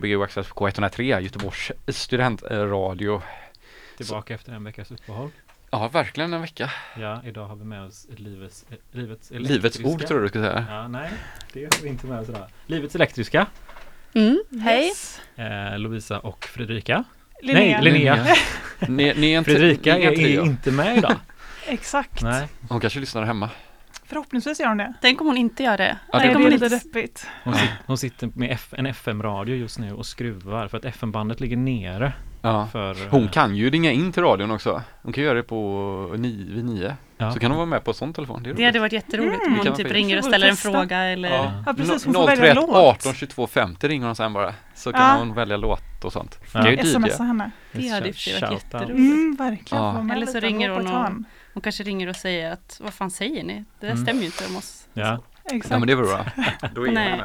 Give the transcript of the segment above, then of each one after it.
Gbg Access på K103, Göteborgs studentradio. Tillbaka efter en veckas uppehåll. Ja, verkligen en vecka. Ja, idag har vi med oss livets, eh, livets Livets ord tror du du skulle säga. Ja, nej, det har vi inte med oss idag. Livets elektriska, Mm, hej. Yes. eh, Lovisa och Fredrika. Linnea. Nej, Linnea. Ni, ni är en Fredrika är trio. inte med idag. Exakt. Nej, Hon kanske lyssnar hemma. Förhoppningsvis gör hon det. Tänk om hon inte gör det. Ja, Nej, det- det kommer är lite- deppigt. hon, Ja. sit, hon sitter med F, en FM-radio just nu och skruvar för att FM-bandet ligger nere. Ja. För, eh, Hon kan ju ringa in till radion också. Hon kan göra det på ni, vid nio. ja. Så kan hon vara med på sån telefon. Det är Det hade varit jätteroligt Mm. om Det kan hon typ ringer och ställer en fråga eller Ja, precis, hon får välja 031 låt. 18 22 50 ringer hon sen bara. Så kan Ja. hon välja låt och sånt. Ja. Kan ju Smsa DJa. henne. Det hade varit jätteroligt. Mm, verkligen. Ja. Eller så ringer hon och-. Hon kanske ringer och säger att vad fan säger ni? Det där Mm. stämmer ju inte om oss. Ja, Exakt. Ja men det var bra. Då är Nej.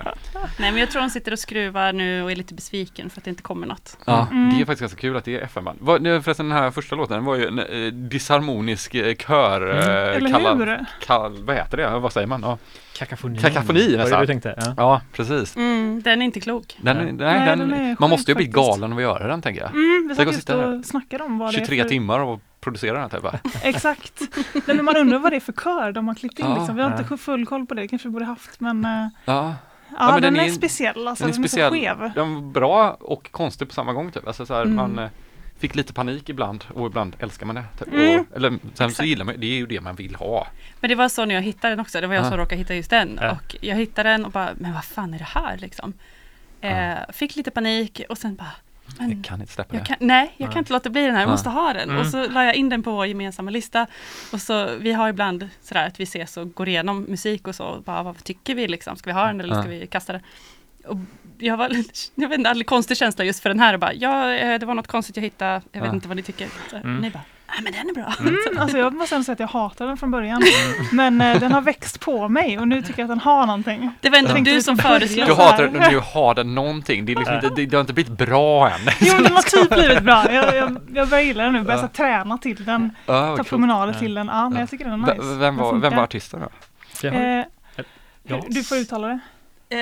Nej men jag tror hon sitter och skruvar nu och är lite besviken för att det inte kommer något. Ja, Mm. det är faktiskt ganska kul att det är FM-band. Nu Förresten den här första låten var ju en eh, disharmonisk eh, kör, Mm. eh, Eller kallad- hur? Kall, vad heter det? Vad säger man? Ja, kakafoni. Kakafoni, Var det nästan. du tänkte? Ja. ja precis. Mm, den är inte klok. Den, Nej. nej, den, den man måste ju bli galen av att göra den tänker jag. Mm, vi satt att just och snackade om vad det 23 är för... timmar och producera den här typ. va? Exakt. Nej, men man undrar vad det är för kör de har klippt in. Ja. liksom. Vi har Ja. inte full koll på det, kanske vi borde haft. Men eh, Ja, ja, men den, den är, är- speciell. Alltså, den är den är speciell. så skev. den var bra och konstig på samma gång typ. Alltså så här, Mm. man eh, fick lite panik ibland och ibland älskar man det. Typ. Mm. Och, eller sen så gillar man det är ju det man vill ha. Men det var så när jag hittade den också. Det var jag Ja. som råkade hitta just den. Ja. Och jag hittade den och bara, men vad fan är det här liksom? Eh, fick lite panik och sen bara, men Jag kan inte släppa jag kan, nej, jag Ja. kan inte låta bli den här, jag Ja. måste ha den. Mm. Och så la jag in den på vår gemensamma lista. Och så, vi har ibland sådär att vi ses och går igenom musik och så. Och bara, vad tycker vi liksom? Ska vi ha den eller ska vi kasta den? Och jag var, jag vet inte, konstig känsla just för den här. Och bara, ja, eh, det var något konstigt jag hittade. Jag vet inte vad ni tycker. Så, Mm. Ni bara, nej men den är bra. Mm, alltså jag måste ändå säga att jag hatar den från början. Men eh, den har växt på mig och nu tycker jag att den har någonting. Det var ändå Ja. du som föreslog. Du hatar den, du har den någonting. Det, är liksom inte, det, det har inte blivit bra än. Jo, men den har typ blivit bra. Jag, jag, jag börjar gilla den nu, börjar Ja. träna till den, Ja, ta promenader till den. Ja, men Ja. jag tycker den är nice. Vem var, vem var artisten då? Eh, Ja. Du får uttala det. Eh,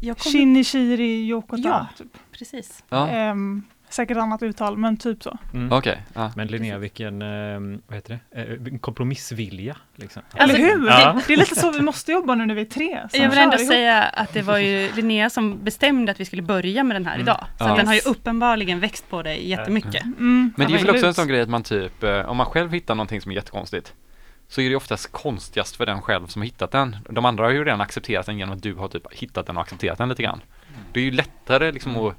jag kommer, Shinichiri Yokota. Ja. Typ. precis. Ja, Ehm, säkert annat uttal, men typ så. mm. okej. Ja. Men Linnea, vilken, eh, vad heter det, eh, kompromissvilja. Liksom. Eller Alltså, hur? Ja. Det är lite så vi måste jobba nu när vi är tre. som Jag vill ändå ihop. säga att det var ju Linnea som bestämde att vi skulle börja med den här Mm. idag. Så Ja. den har ju uppenbarligen växt på dig jättemycket. Mm, Men det är väl också en sån grej att man typ, eh, om man själv hittar någonting som är jättekonstigt så är det oftast konstigast för den själv som har hittat den. De andra har ju redan accepterat den genom att du har typ hittat den och accepterat den lite grann. Det är ju lättare liksom att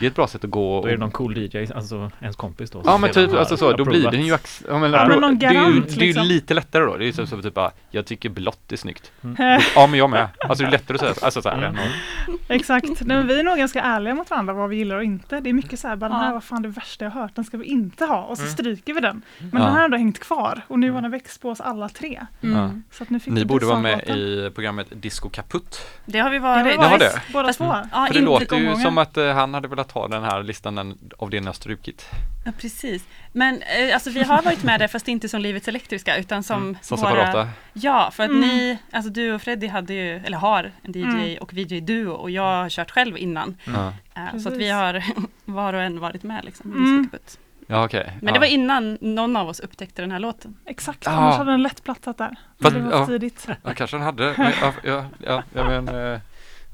Det är ett bra sätt att gå Då är det och någon cool DJ, alltså ens kompis då. Ja men typ, alltså så, då blir den ju ax- ja, men, Ja, men någon det, är ju, garant, det är ju liksom. lite lättare då, det är ju så, så typ bara, jag tycker blått är snyggt. Eh, Ja men jag med. Alltså det är lättare att säga, alltså så här, Mm. Exakt. Nej, men vi är nog ganska ärliga mot varandra vad vi gillar och inte. Det är mycket så här, bara den här var fan det värsta jag hört, den ska vi inte ha. Och så Mm. stryker vi den. Men den här har ändå hängt kvar och nu har den växt på oss alla tre. Mm. Så att nu fick Ni borde vara med i programmet Disco Kaputt. Det har vi Det har varit. vi varit, det? båda två. Ja, För det låter ju som att eh, han hade velat ha den här listan den, av det ni har strukit. Ja, precis. Men eh, alltså, vi har varit med där fast inte som Livets Elektriska utan som, Mm, Som våra... separata. Ja, för att Mm. ni, alltså du och Freddy hade ju, eller har en DJ Mm. och VJ-duo och jag har kört själv innan. Eh, så att vi har var och en varit med liksom. Mm. Ja okej. Men ja. det var innan någon av oss upptäckte den här låten. Exakt, Ja. annars hade den lätt plattat där. Fast- det var ja. tidigt. Ja, kanske han hade. Men, ja, ja, ja, ja, men, eh,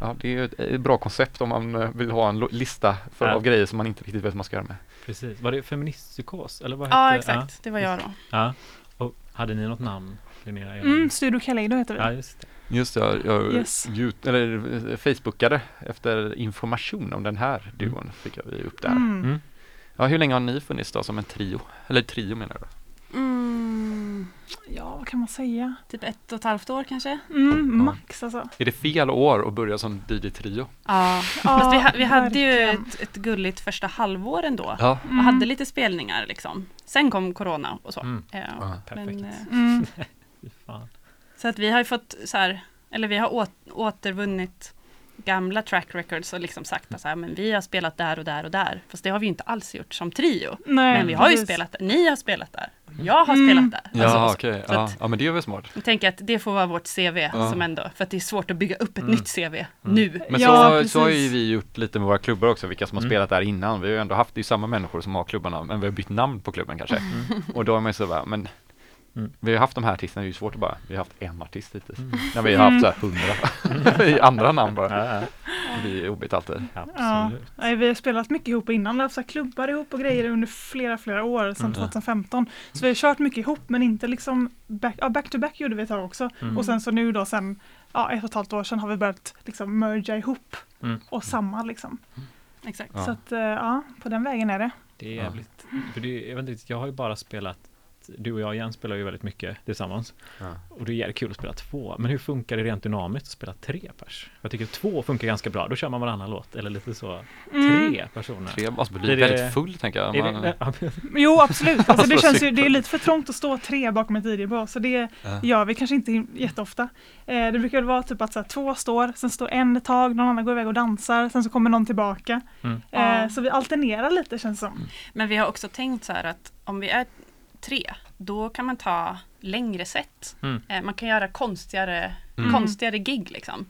ja, det är ju ett, ett bra koncept om man eh, vill ha en lista för, Ja. av grejer som man inte riktigt vet vad man ska göra med. Precis. Var det feministpsykos? Eller vad Ja, hette- exakt. Det var jag då. Ja. ja. Och hade ni något namn? Linnea? Mm, Studio Kaleido heter vi. Ja, just det. Just det, jag, jag Yes. Yout- eller, eh, Facebookade efter information om den här duon. Fick jag upp där. Mm. Mm. Ja, hur länge har ni funnits då som en trio? Eller trio menar du? Mm, Ja, vad kan man säga? typ ett och ett halvt år kanske? Mm, max alltså. Är det fel år att börja som DJ-trio? Ja. Ja, vi, ha, vi hade ju ett, ett gulligt första halvår ändå. Ja. Mm. Och hade lite spelningar liksom. Sen kom corona och så. Mm. Eh, Ja, perfekt. men, eh, Mm. Så att vi har ju fått så här, eller vi har åt, återvunnit gamla track records och liksom sagt att så här, men vi har spelat där och där och där. Fast det har vi ju inte alls gjort som trio. Nej, Men vi har ju precis. spelat där, ni har spelat där, jag har Mm. spelat där. Ja, Alltså, okej. så Ja. ja, men det är väl smart. Jag tänker att det får vara vårt CV Ja. som ändå, för att det är svårt att bygga upp ett Mm. nytt CV nu. Men Ja, så, så har ju vi gjort lite med våra klubbar också, vilka som har Mm. spelat där innan. Vi har ju ändå haft, det är ju samma människor som har klubbarna, men vi har bytt namn på klubben kanske. Och då är man ju så bara, men Mm. vi har haft de här artisterna, det är ju svårt att bara, vi har haft en artist hittills. Mm. När vi har haft så här hundra i andra namn bara. Ja, Det är jobbigt alltid. ja, Ja, absolut. nej, vi har spelat mycket ihop innan, vi har haft så här klubbar ihop och grejer under flera, flera år, sedan Mm. 2015. Så vi har kört mycket ihop, men inte liksom back, ja, back to back gjorde vi ett tag också. Mm. Och sen så nu då sen, ja, ett och ett halvt år sedan har vi börjat liksom merga ihop Mm. och samma liksom. Exakt. Ja. Så att, eh, ja, på den vägen är det. Det är Ja. jävligt. För det, jag, vet inte, jag har ju bara spelat du och jag igen spelar ju väldigt mycket tillsammans. Ja. Och det är jävligt kul att spela två. Men hur funkar det rent dynamiskt att spela tre pers? Jag tycker två funkar ganska bra. Då kör man varannan låt. Eller lite så. Mm. Tre personer. Tre bli Blir det- väldigt full tänker jag. Man, det, ja, Jo absolut, alltså, det Alltså, känns ju, det är lite för trångt att stå tre bakom ett DJ-bas så det Ja. gör vi kanske inte jätteofta. Eh, det brukar väl vara typ att så här, två står, sen står en ett tag, någon annan går iväg och dansar, sen så kommer någon tillbaka. Mm. Eh, Ja. Så vi alternerar lite känns det som. Men vi har också tänkt så här att om vi är tre, då kan man ta längre set. Mm. Eh, man kan göra konstigare, Mm. konstigare gig liksom.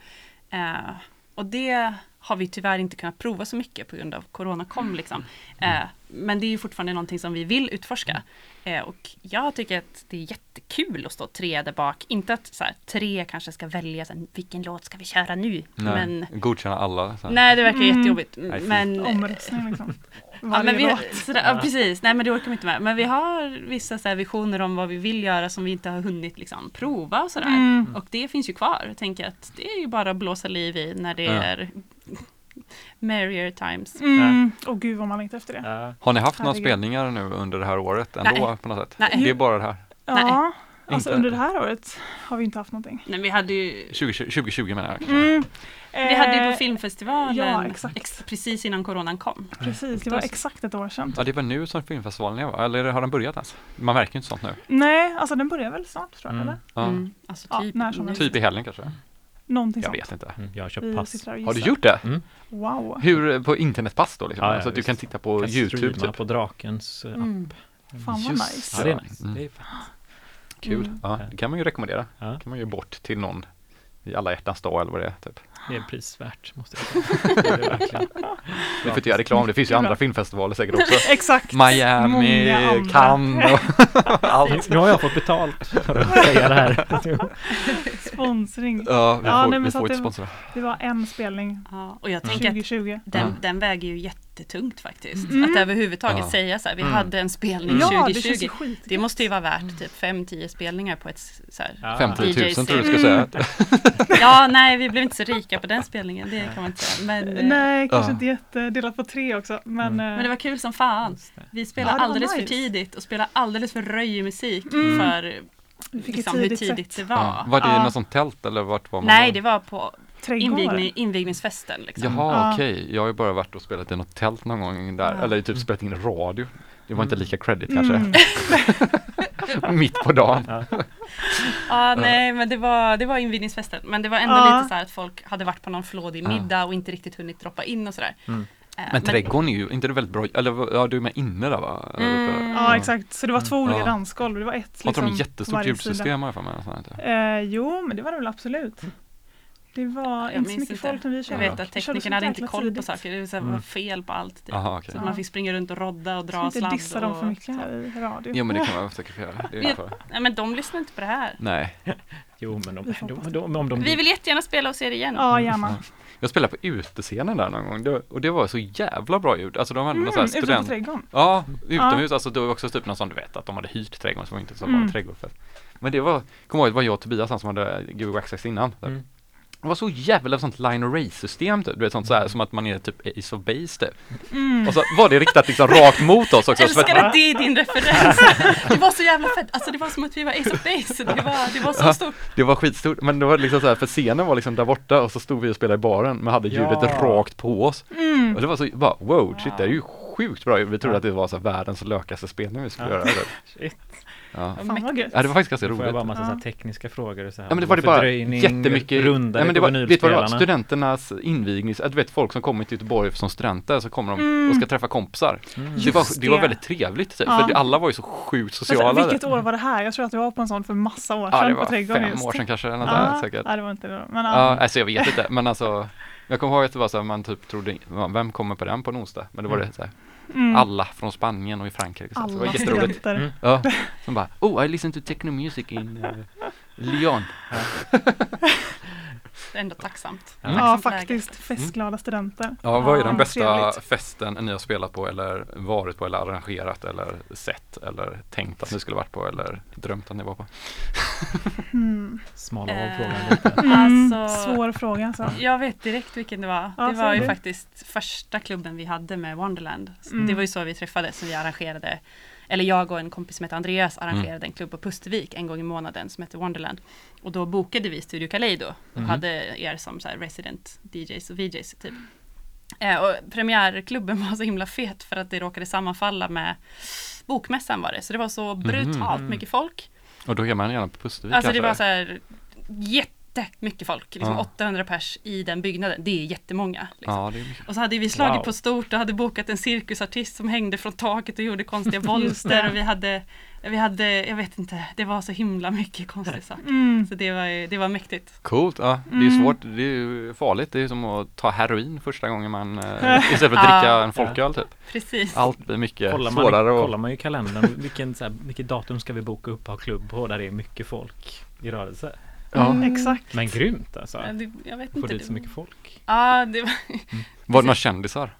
Eh, och det har vi tyvärr inte kunnat prova så mycket på grund av Corona kom liksom. Eh, men det är ju fortfarande någonting som vi vill utforska. Eh, och jag tycker att det är jättekul att stå tre där bak. Inte att så här, tre kanske ska välja så här, vilken låt ska vi köra nu. nej, Men Godkänna alla. Så här. nej, det verkar Mm. jättejobbigt. Men Omröstning liksom. Ja, men vi, låt. sådär, ja, precis, nej men det orkar vi inte med. Men vi har vissa så här visioner om vad vi vill göra som vi inte har hunnit liksom, prova och sådär. Mm. Och det finns ju kvar. Jag tänker att det är ju bara att blåsa liv i när det Ja. är merrier times. Mm. Åh gud vad man längtar efter det. Ja. Har ni haft några spelningar nu under det här året ändå Nej. på något sätt? Nej. Det är bara det här. Ja, alltså Inte- under det här året har vi inte haft någonting. Nej, vi hade ju 2020, 2020 menar jag. Mm. vi hade ju Eh, på filmfestivalen ja, exakt. ex- precis innan coronan kom. Precis, det var exakt ett år sedan. Ja, det var nu som filmfestivalen är va? Eller har den börjat ens? Man märker ju inte sånt nu. Nej, alltså den börjar väl snart tror jag, Mm. eller? Ja. Mm, alltså Ja, typ, när som nu. helst. Typ i helgen kanske? Någonting Jag sånt. vet inte. Mm, Jag har köpt Vi pass. Har du gjort det? Mm. Wow. Hur, på internetpass då liksom? Ja, ja, så att du kan titta på Kan YouTube typ? på Drakens eh, app. Mm. Fan vad Just nice. Ja, det är nice. Mm. Det är. Kul. Mm. Ja, det kan man ju rekommendera. Ja, kan man ju bort till någon i alla hjärtans dag eller vad det är. Typ. Det är prisvärt måste jag säga. Det är det verkligen. Vi får inte göra reklam, det finns ju andra filmfestivaler säkert också. Exakt. Miami. Cannes och allt. Nu har jag fått betalt för att säga det här. Sponsring. Ja, vi Ja, får, nej, men vi så får inte det- sponsra. Det var en spelning Ja, och jag tänker att 2020. den, Mm. den väger ju jättetungt faktiskt. Mm. Att överhuvudtaget Ja. säga så här, vi Mm. hade en spelning Ja, det 2020. känns ju skit. Det måste ju vara värt typ 5-10 spelningar på ett så här. Ja. 50 000 DJ tror du ska säga. Ja, nej, vi blev inte så rika på den spelningen, det kan man inte säga. Men, eh, Nej, kanske Ja. inte jättedelat på tre också. Men, Mm. eh, men det var kul som fan. Vi spelade Ja, var alldeles för nice. tidigt och spelade alldeles för röjig musik Mm. för liksom, ett hur tidigt, tidigt set. det Ja. var. Var det Ja. något sånt tält eller vart var man? Nej, var? det var på invigning, invigningsfesten. Liksom. Jaha, Ja. okej. Jag har ju bara varit och spelat i något tält någon gång där, Ja. eller typ spelat in radio. Det var inte lika credit kanske. Mm. Mitt på dagen. Ja. Ja, nej, men det var, det var invigningsfesten. Men det var ändå Ja. lite så här att folk hade varit på någon flådig middag och inte riktigt hunnit droppa in och sådär. Mm. Eh, Men trädgården är ju, inte det väldigt bra, eller ja du är med inne där va? Mm. Ja, exakt. Så det var två olika Ja. dansgolv. Det var ett Har inte de liksom, jättestort ljudsystem har jag för mig? Eh, jo, men det var det väl absolut. Det var Jag inte så mycket inte. folk när vi Jag körde. vet Ja. att teknikerna hade inte koll på tidigt. saker. Det var, Mm. var fel på allt. Typ. Jaha, okej. Så Ja. man fick springa runt och rodda och Jag dra ska inte sladd. dissa dem för mycket här i radio. Jo men det kan man säkert göra. Nej men de lyssnar inte på det här. Nej. Jo, men de, de, de, om de... Vi vill jättegärna spela och se det igen. Ja, gärna. Jag spelade på utescenen där någon gång och det var så jävla bra ljud. Alltså de hade Mm, någon sån här på student... trädgården. Ja, utomhus. Alltså det var också typ någon sån du vet att de hade hyrt trädgården så var inte så bara Mm. en trädgårdsfest. Men det var, kom ihåg det var jag och Tobias han som hade Google Access innan. Mm. Det var så jävla sånt line array system typ, du vet sånt så här som att man är typ Ace of Base typ. Mm. Och så var det riktat liksom rakt mot oss också. Jag älskar att, det är din referens. Det var så jävla fett. Alltså det var som att vi var Ace of Base. Det var, det var så Ja. stort. det var skitstort, men det var liksom så här, för scenen var liksom där borta och så stod vi och spelade i baren men hade ljudet Ja. rakt på oss. Mm. Och det var så, bara wow, shit det är ju sjukt bra. Vi trodde att det var så världens lökaste spelning vi skulle Ja. göra. Det. Shit. Ja. Fan vad gött. ja, det var faktiskt ganska Då får jag roligt. bara massa Ja. så här tekniska frågor och så här. Ja men det var det bara jättemycket, rundare nej, men det på var, vet du vad det var? Studenternas invignings, du vet folk som kommer till Göteborg som studenter så kommer de Mm. och ska träffa kompisar. Mm. Det var, det var det. väldigt trevligt typ, Ja. för det- alla var ju så sjukt sociala. där. vilket år var det här? Jag tror att det var på en sån för massa år Ja sedan det på var Trädgården fem just. år sedan kanske, eller något Ja, där, säkert. ja, det var inte det. Men, Ja, ja. alltså jag vet inte, men alltså jag kommer ihåg att det var så här, man typ trodde, ja, vem kommer på den på en onsdag? Men då var det så här, Mm. alla från Spanien och i Frankrike. Så här, så det var Alla jätteroligt. Mm. Ja, som bara, oh I listen to techno music in uh, Lyon. Ändå tacksamt. Ja. Ja, Tacksamt läge. faktiskt. Festglada studenter. Ja, vad är den bästa trevligt. festen ni har spelat på eller varit på eller arrangerat eller sett eller tänkt att ni skulle varit på eller drömt att ni var på? Mm. Smala av Eh, frågan lite. Mm. Alltså- Svår fråga alltså. Jag vet direkt vilken det var. Ja, det var ju det. faktiskt första klubben vi hade med Wonderland. Mm. Det var ju så vi träffades. Så vi arrangerade, eller jag och en kompis som heter Andreas arrangerade Mm. en klubb på Pustervik en gång i månaden som heter Wonderland. Och då bokade vi Studio Kaleido och Mhm. hade er som så här resident DJs och VJs typ. Eh, och premiärklubben var så himla fet för att det råkade sammanfalla med Bokmässan var det. Så det var så brutalt Mhm. mycket folk. Och då är man gärna på Pustervik Alltså det kanske? var så här jättemycket folk, liksom Ja. 800 pers i den byggnaden. Det är jättemånga. Liksom. Ja, det är mycket. Och så hade vi slagit Wow. på stort och hade bokat en cirkusartist som hängde från taket och gjorde konstiga volter det. och vi hade, vi hade, jag vet inte, det var så himla mycket konstiga saker. Mm. Så det var, det var mäktigt. Coolt, ja. Det är ju Mm. svårt, det är ju farligt. Det är som att ta heroin första gången man, eh, istället för att dricka Ja. en folköl typ. Precis. Allt blir mycket Kollar man, svårare och kollar man ju i kalendern, vilken, så här, vilket datum ska vi boka upp och ha klubb på där det är mycket folk i rörelse? Ja. Mm, exakt. Men grymt alltså. Ja, det- Jag vet Få inte. dit det- så mycket folk. Ja, det var... Var det några kändisar?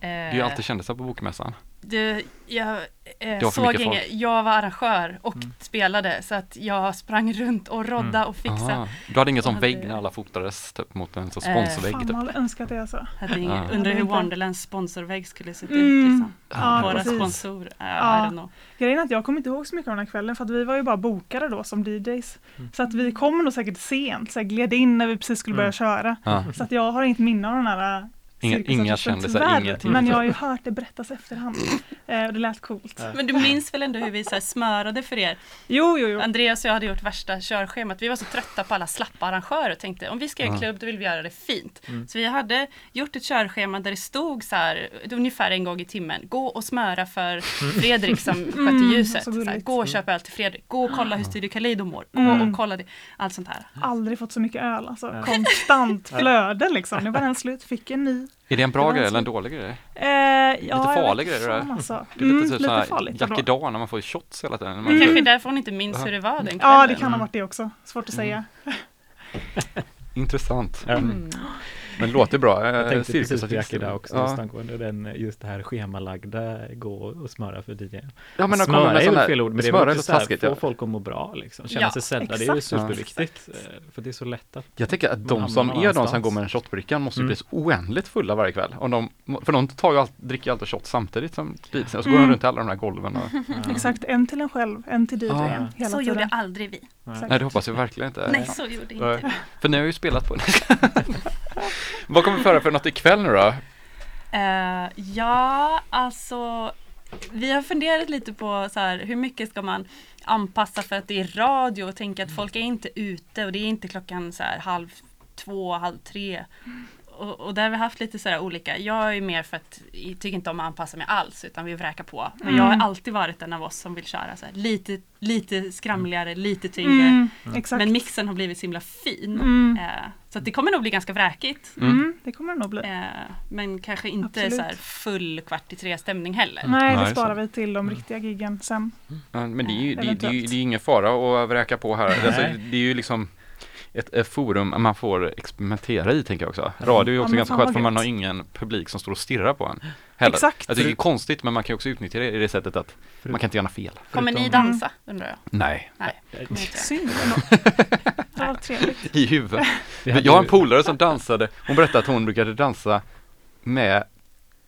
Det Eh, är ju alltid kändisar på bokmässan. Det, jag eh, såg inget, jag var arrangör och Mm. spelade så att jag sprang runt och rodda och fixade. Aha. Du hade ingen sån hade- vägg när alla fotades typ mot en sån Eh, sponsorvägg Fan, typ? man hade önskat det alltså. Hade ingen, Ja. Undrar Hade hur. Wonderlands sponsorvägg skulle se ut Mm. liksom. Ja, Våra precis. sponsorer, uh, Ja. I don't know. Grejen är att jag kommer inte ihåg så mycket av den här kvällen för att vi var ju bara bokade då som DJs. Så att vi kom nog säkert sent, så jag gled in när vi precis skulle börja Mm. köra. Ja. Så att jag har inget minne av den här Inga, inga kändisar, tyvärr. ingenting. Men jag har ju hört det berättas efterhand. Eh, och det lät coolt. Men du minns väl ändå hur vi så här smörade för er? Jo, jo, jo. Andreas och jag hade gjort värsta körschemat. Vi var så trötta på alla slappa arrangörer och tänkte om vi ska göra en klubb då vill vi göra det fint. Mm. Så vi hade gjort ett körschema där det stod så här ungefär en gång i timmen. Gå och smöra för Fredrik som skötte Mm, ljuset. så Så här, gå och köp öl till Fredrik. Gå och kolla hur Studio Kaleido mår. Gå Mm. och kolla det. Allt sånt här. Aldrig fått så mycket öl alltså. Konstant flöde liksom. Nu var den slut, fick en ny. Är det en bra grej eller en dålig grej? Eh, ja, jag farlig grej, det där. Alltså. Det är lite Mm, typ lite farligt. Jack idag när man får shots hela tiden. Typ- kanske är därför hon inte minns hur det var den kvällen. Ja, det kan ha varit det också. Svårt att säga. Intressant. Ja. Mm. Men det låter bra. Jag Eh, tänkte precis på cirkusartist. Jack idag också, Ja. just angående den, just det här schemalagda, gå och smöra för DJ. Ja men de kommer smöra med är väl fel ord, men det är så taskigt. få Ja. folk att må bra liksom, känna Ja, sig sedda, det är ju superviktigt. eh, För det är så lätt att Jag tänker att de som är de som går med en shotbricka måste ju Mm. bli så oändligt fulla varje kväll. Om de, för de tar ju allt, dricker ju alltid shot samtidigt som DJn och så går de Mm. runt i alla de här golven. Och, Ja. Exakt, en till en själv, en till. Ah. Hela Så gjorde aldrig vi. Nej. nej det hoppas jag verkligen inte. Nej, så gjorde inte vi. För ni har ju spelat på Vad kommer vi föra för något ikväll nu då? Uh, ja, alltså vi har funderat lite på så här, hur mycket ska man anpassa för att det är radio och tänka att folk är inte ute och det är inte klockan så här halv två, halv tre. Och, och där har vi haft lite så här olika. Jag är mer för att jag tycker inte om att anpassa mig alls utan vill vräka på. Men jag Mm. har alltid varit en av oss som vill köra så här, lite, lite skramligare, lite tyngre. Mm, exakt. Men mixen har blivit så himla fin. Mm. Eh, så att det kommer nog bli ganska vräkigt. Mm, det kommer det nog bli. Eh, men kanske inte Absolut. så här full kvart i tre stämning heller. Nej, Nej, det sparar vi till de riktiga giggen sen. Men det är ju det, är- det, är ju- det är ingen fara att vräka på här. Alltså, det är ju liksom ett, ett forum man får experimentera i tänker jag också. Radio är ju Ja, också men ganska skönt för man har ingen publik som står och stirrar på en. Heller. Exakt. Alltså, det är konstigt men man kan också utnyttja det i det sättet att man kan inte göra fel. Kommer ni dansa undrar jag? Nej, Nej. Synd var trevligt. i huvudet. Jag har en polare som dansade, hon berättade att hon brukade dansa med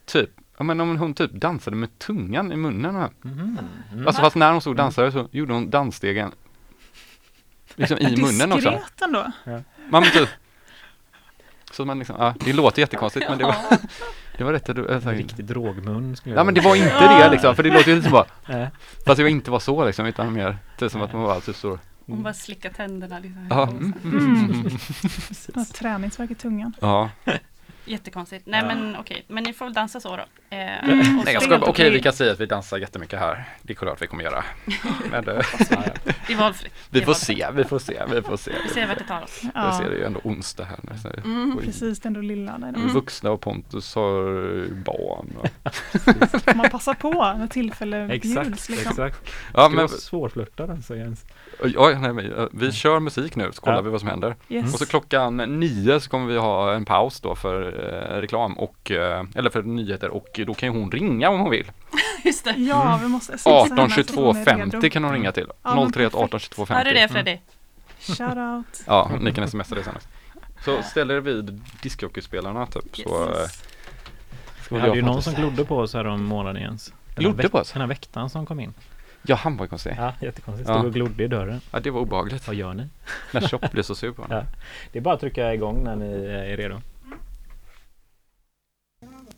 typ, ja men om hon typ dansade med tungan i munnen. Mhm. Mm. Alltså fast när hon stod och dansade så gjorde hon dansstegen liksom i munnen också. Diskret ändå. Man typ så man liksom, ja, det låter jättekonstigt men det var, det var rätt En äh, riktig drogmun skulle Ja men det var inte det liksom, för det låter ju lite som bara, fast det var inte var så liksom, utan mer, typ som att man var typ så, Hon bara slickar tänderna liksom. ja, mm, mm, Mm. Träningsvärk i tungan. ja. Jättekonstigt. Nej Ja. men okej, men ni får väl dansa så då. Eh, Nej jag helt okej vi kan säga att vi dansar jättemycket här, det är klart vi kommer göra. Men eh, Det är valfritt. Vi får se, vi får se, vi får se. Vi ser vart det tar oss. Jag Ja, ser det ju ändå onsdag här nu. Så Mm, precis. Det är ändå lilla. Är vuxna och Pontus har barn. Och... Man passa på när tillfälle bjuds. Exakt, Liksom. exakt. Ja Ska men, vara svårflörtad alltså Jens. oj, nej, men, eh, vi kör musik nu så kollar Ja. vi vad som händer. Yes. Och så klockan nio så kommer vi ha en paus då för reklam och, eh, eller för nyheter och då kan ju hon ringa om hon vill. Just det. Ja, vi måste smsa henne 18 så 22 hon är redo. 50 kan hon ringa till. Ja, men 031 18 perfekt. 22 Hör du 50. det Freddy? Shout out. Ja, ni kan smsa det sen. Så ställ er vid discjockeyspelarna typ så eh, Yes. Vi hade ju någon som glodde på oss här om månaden Jens. Glodde på oss? Den här väktaren som kom in. Ja, han var ju konstig. Ja, jättekonstigt. Ja. Stod och glodde i dörren. Ja, det var obehagligt. Vad gör ni? När Chop blev så sur på honom. Ja. Det är bara att trycka igång när ni är redo.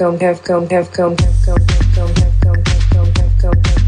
come, have come, have come, have come, have come, have come, have come, have come, have come.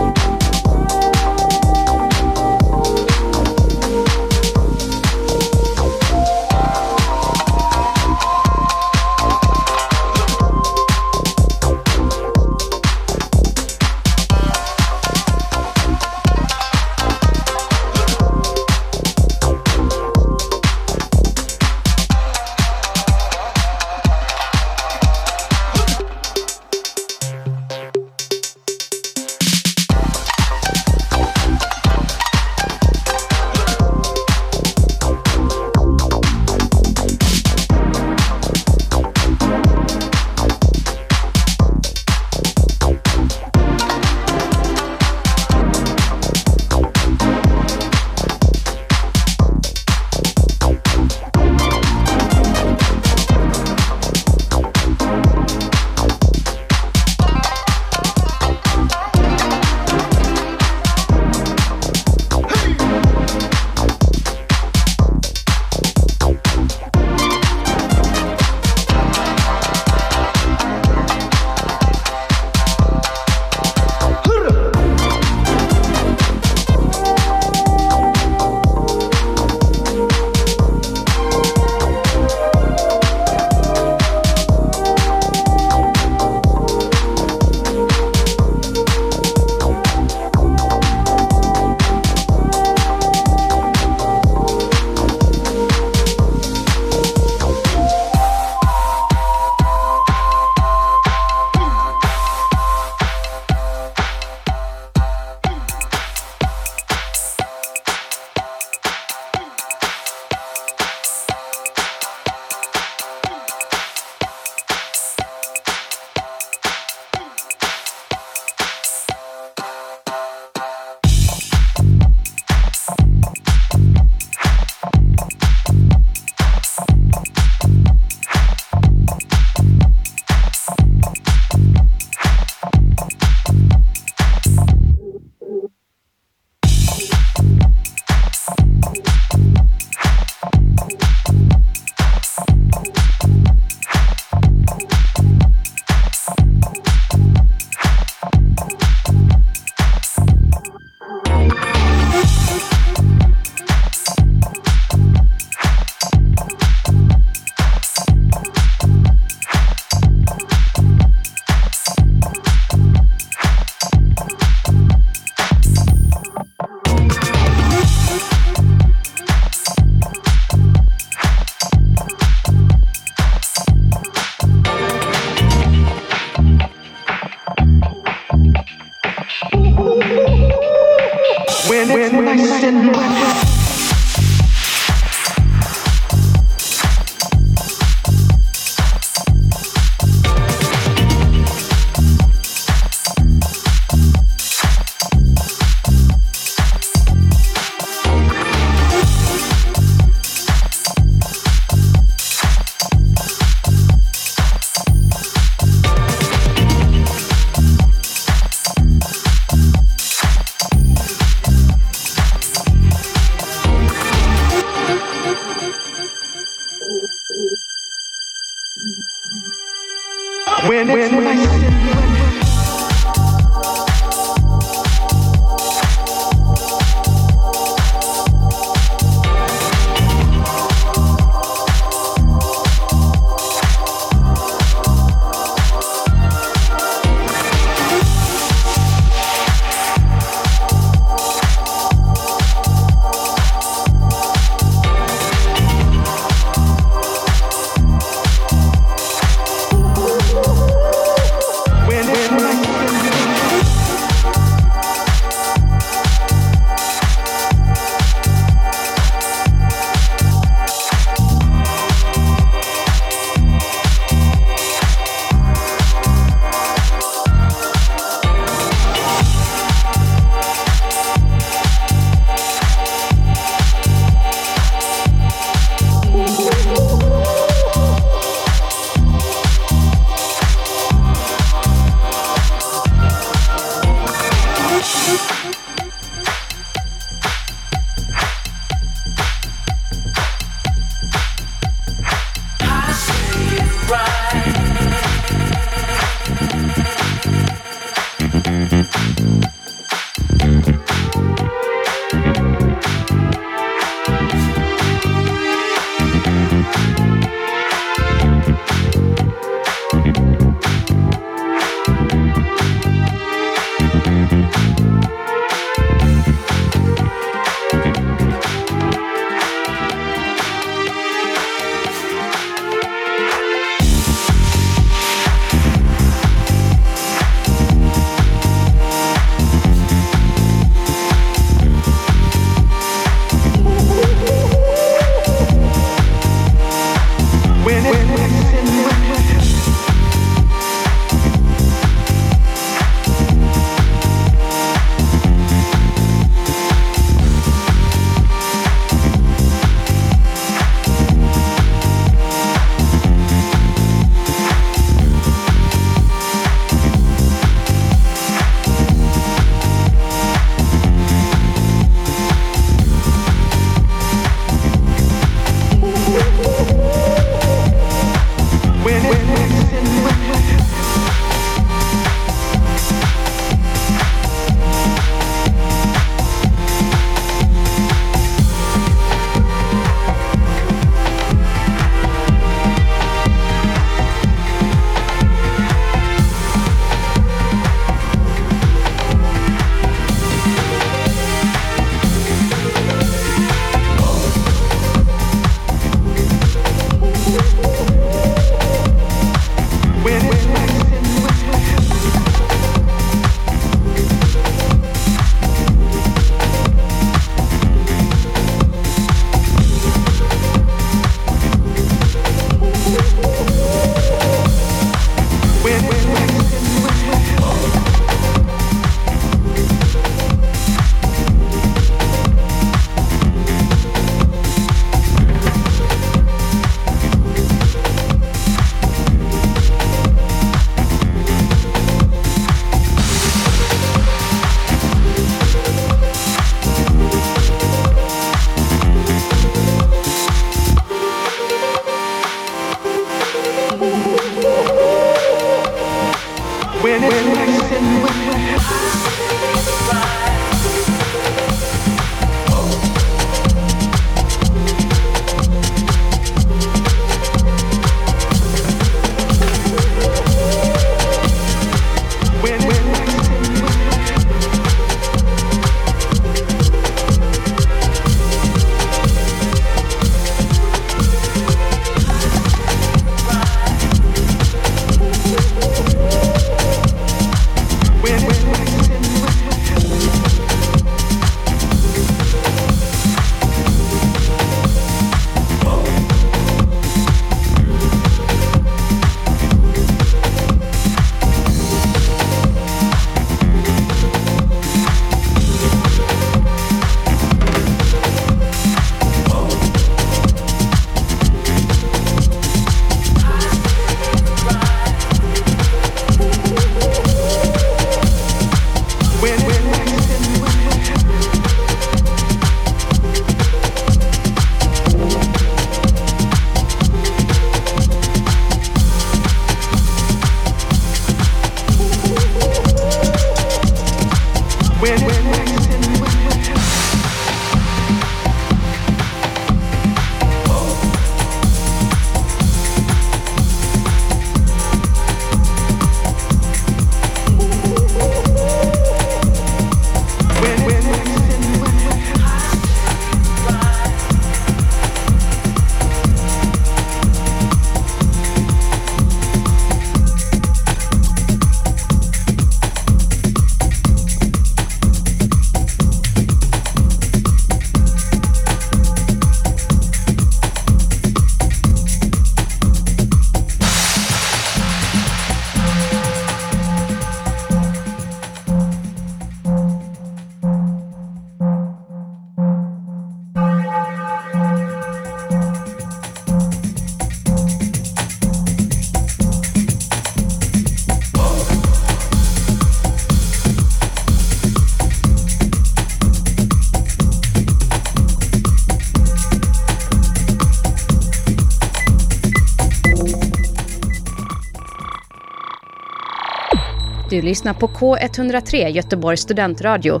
Du lyssnar på K103 Göteborgs studentradio.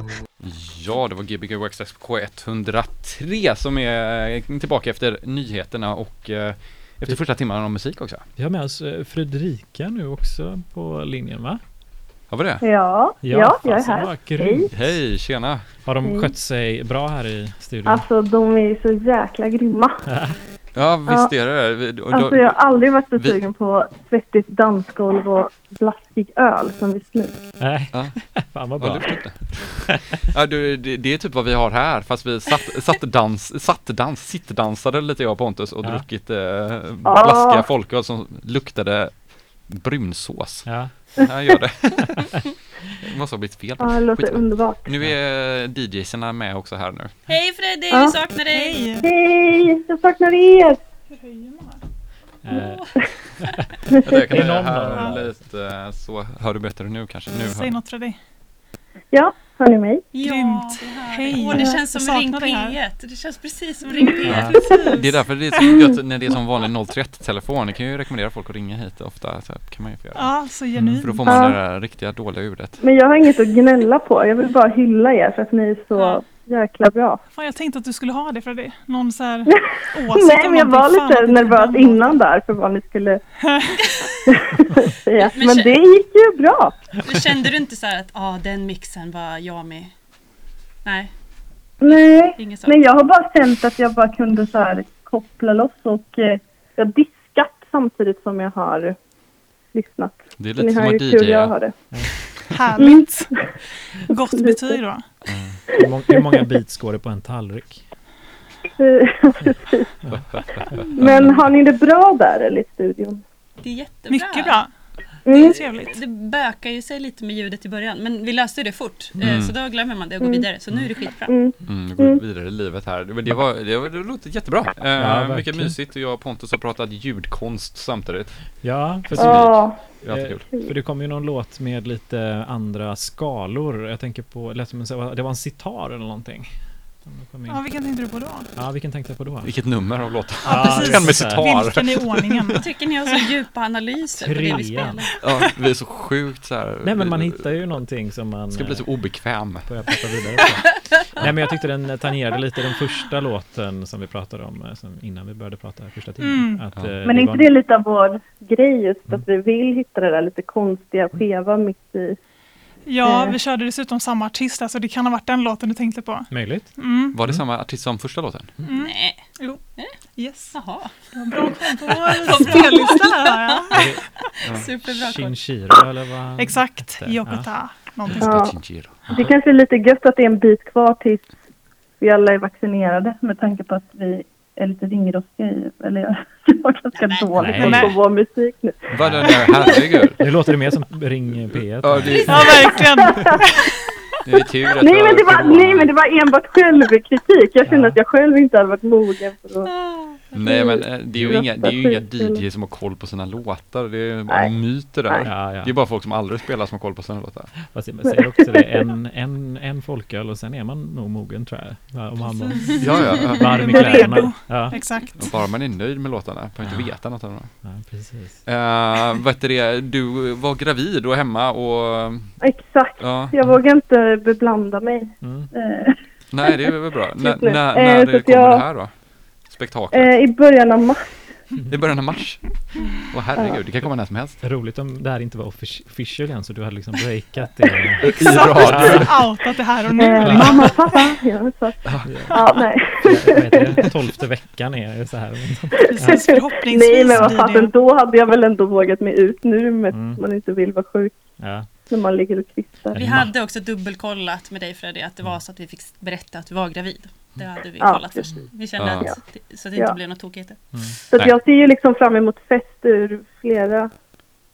Ja, det var Gbg Workstation K103 som är tillbaka efter nyheterna och eh, efter första timmarna om musik också. Vi har med oss eh, Fredrika nu också på linjen va? Har vi det? Ja, ja, jag är här. grymt. Hej, tjena! Har de Hej. skött sig bra här i studion? Alltså de är så jäkla grymma. Ja, visst är det det. Alltså jag har aldrig varit så vi- sugen på svettigt dansgolv och blaskig öl som just nu. Nej, Ja. fan vad Ja, bra. det. ja, du, det, det är typ vad vi har här, fast vi satt, satt dans, satt dans, sittdansade lite jag och Pontus och Ja. druckit eh, blaskiga folköl som luktade brunsås. Ja. Ja, gör det. det måste ha blivit fel. Ja, det låter Skitsamma. underbart. Nu är DJsarna med också här nu. Hej Freddy, Ja. vi saknar dig! Hej! Jag saknar er! Eh, Jag kan Är höja någon här då? lite eh, så hör du bättre nu kanske. Nu hör Säg något Freddy. Ja, hör ni mig? Ja, Grymt. Hej. Åh, det känns Jag som Ring saknar dig här. P1. Det känns precis som Ring P1. Det är därför det är så gött när det är som vanlig 031-telefon. Det kan ju rekommendera folk att ringa hit ofta. Så kan man ju få göra. Ja, så För då genuint. får man Ja. det där riktiga dåliga ljudet. Men jag har inget att gnälla på. Jag vill bara hylla er för att ni är så jäkla bra. Fan, jag tänkte att du skulle ha det Freddy. Någon så här åsikt Nej, men jag var lite det nervös innan där för vad ni skulle säga. Men det gick ju bra. Men kände du inte så här att ah, den mixen var jag med? Nej, Nej, men jag har bara känt att jag bara kunde så här koppla loss och eh, jag diskat samtidigt som jag har lyssnat. Det är lite som att jag har det. Härligt. Gott betyg då. Hur, många, hur många beats går det på en tallrik? Men har ni det bra där eller i studion? Det är jättebra. Mycket bra. Mm. Trevligt. Det bökar ju sig lite med ljudet i början, men vi löste det fort. Eh, Mm. Så då glömmer man det och går Mm. vidare. Så nu är det skitbra. Mm. Mm, det går vidare i livet här. Men det, var, det, var, det låter jättebra. Eh, verkligen. mycket mysigt och jag och Pontus har pratat ljudkonst samtidigt. Ja, för, Ja, Det är alltid kul. eh, för det kom ju någon låt med lite andra skalor. Jag tänker på, det det var en sitar eller någonting. Ja, vilken tänkte du på då? Ja, vilken tänkte jag på då? Vilket nummer av låten. Ja, precis. Den med sitar. Vilken i ordningen? Jag tycker ni har så djupa analyser på det vi Trean. spelar. Ja, vi är så sjukt så här. Nej men man hittar ju någonting som man Ska bli så eh, obekväm. börjar prata vidare på. Nej men jag tyckte den tangerade lite den första låten som vi pratade om eh, som innan vi började prata första timmen. Mm. Att, Ja. eh, men är inte var- det lite av vår grej just att vi vill hitta det där lite konstiga skeva mitt i? Ja, Eh. vi körde dessutom samma artist, alltså det kan ha varit den låten du tänkte på. Möjligt. Mm. Var det samma artist som första låten? Nej, Yes. jaha. Bra koll på vår spellista här. Ja. Superbra koll. Shinshiro eller vad? Exakt? Yokota. Någonting Ja. Shinjiro. Det kanske är lite gött att det är en bit kvar tills vi alla är vaccinerade med tanke på att vi är lite ringrostiga i, eller jag har ganska Nej. dålig Nej. koll på vår musik nu. Vad den där, herregud. Nu låter det mer som Ring P1. Ja, det, Ja, verkligen. det är tur att Nej men, det var, nej men det var enbart självkritik. Jag kände Ja. att jag själv inte hade varit mogen för att... Nej men eh, det är ju inga, det är ju inga. DJ som har koll på sina låtar. Det är bara myter där. Ja, ja. Det är bara folk som aldrig spelar som har koll på sina låtar. Fast jag säger också det, en, en, en folköl och sen är man nog mogen tror jag. Ja, Om man var Ja, ja, ja. varm i kläderna. Ja, Exakt. Och Bara man är nöjd med låtarna, behöver inte veta något av dem. ja, precis. Uh, vad heter det, du var gravid och hemma och Exakt. ja, Jag vågar inte beblanda mig. Mm. Eh, nej det är väl bra. N- när Eh, när kommer jag- det här då? Spektaklet? eh, I början av mars. I början av mars? Åh herregud, det kan komma när som helst. Roligt om det här inte var offic- official än så du hade liksom breakat det. I radio. Outat det här och nu. Eh, mamma, pappa. Ja, så. Ja, nej. Tolfte veckan är så här. Precis, förhoppningsvis Nej, men vad fasen, då hade jag väl ändå vågat mig ut nu med Mm. att man inte vill vara sjuk Ja. när man ligger och kvistar. Vi hade också dubbelkollat med dig Freddy att det var så att vi fick berätta att du var gravid. Det hade vi Ja, kollat först. Vi kände Ja. att det, så att det inte blev något tokigheter. Så att Nej. jag ser ju liksom fram emot fest ur flera eh,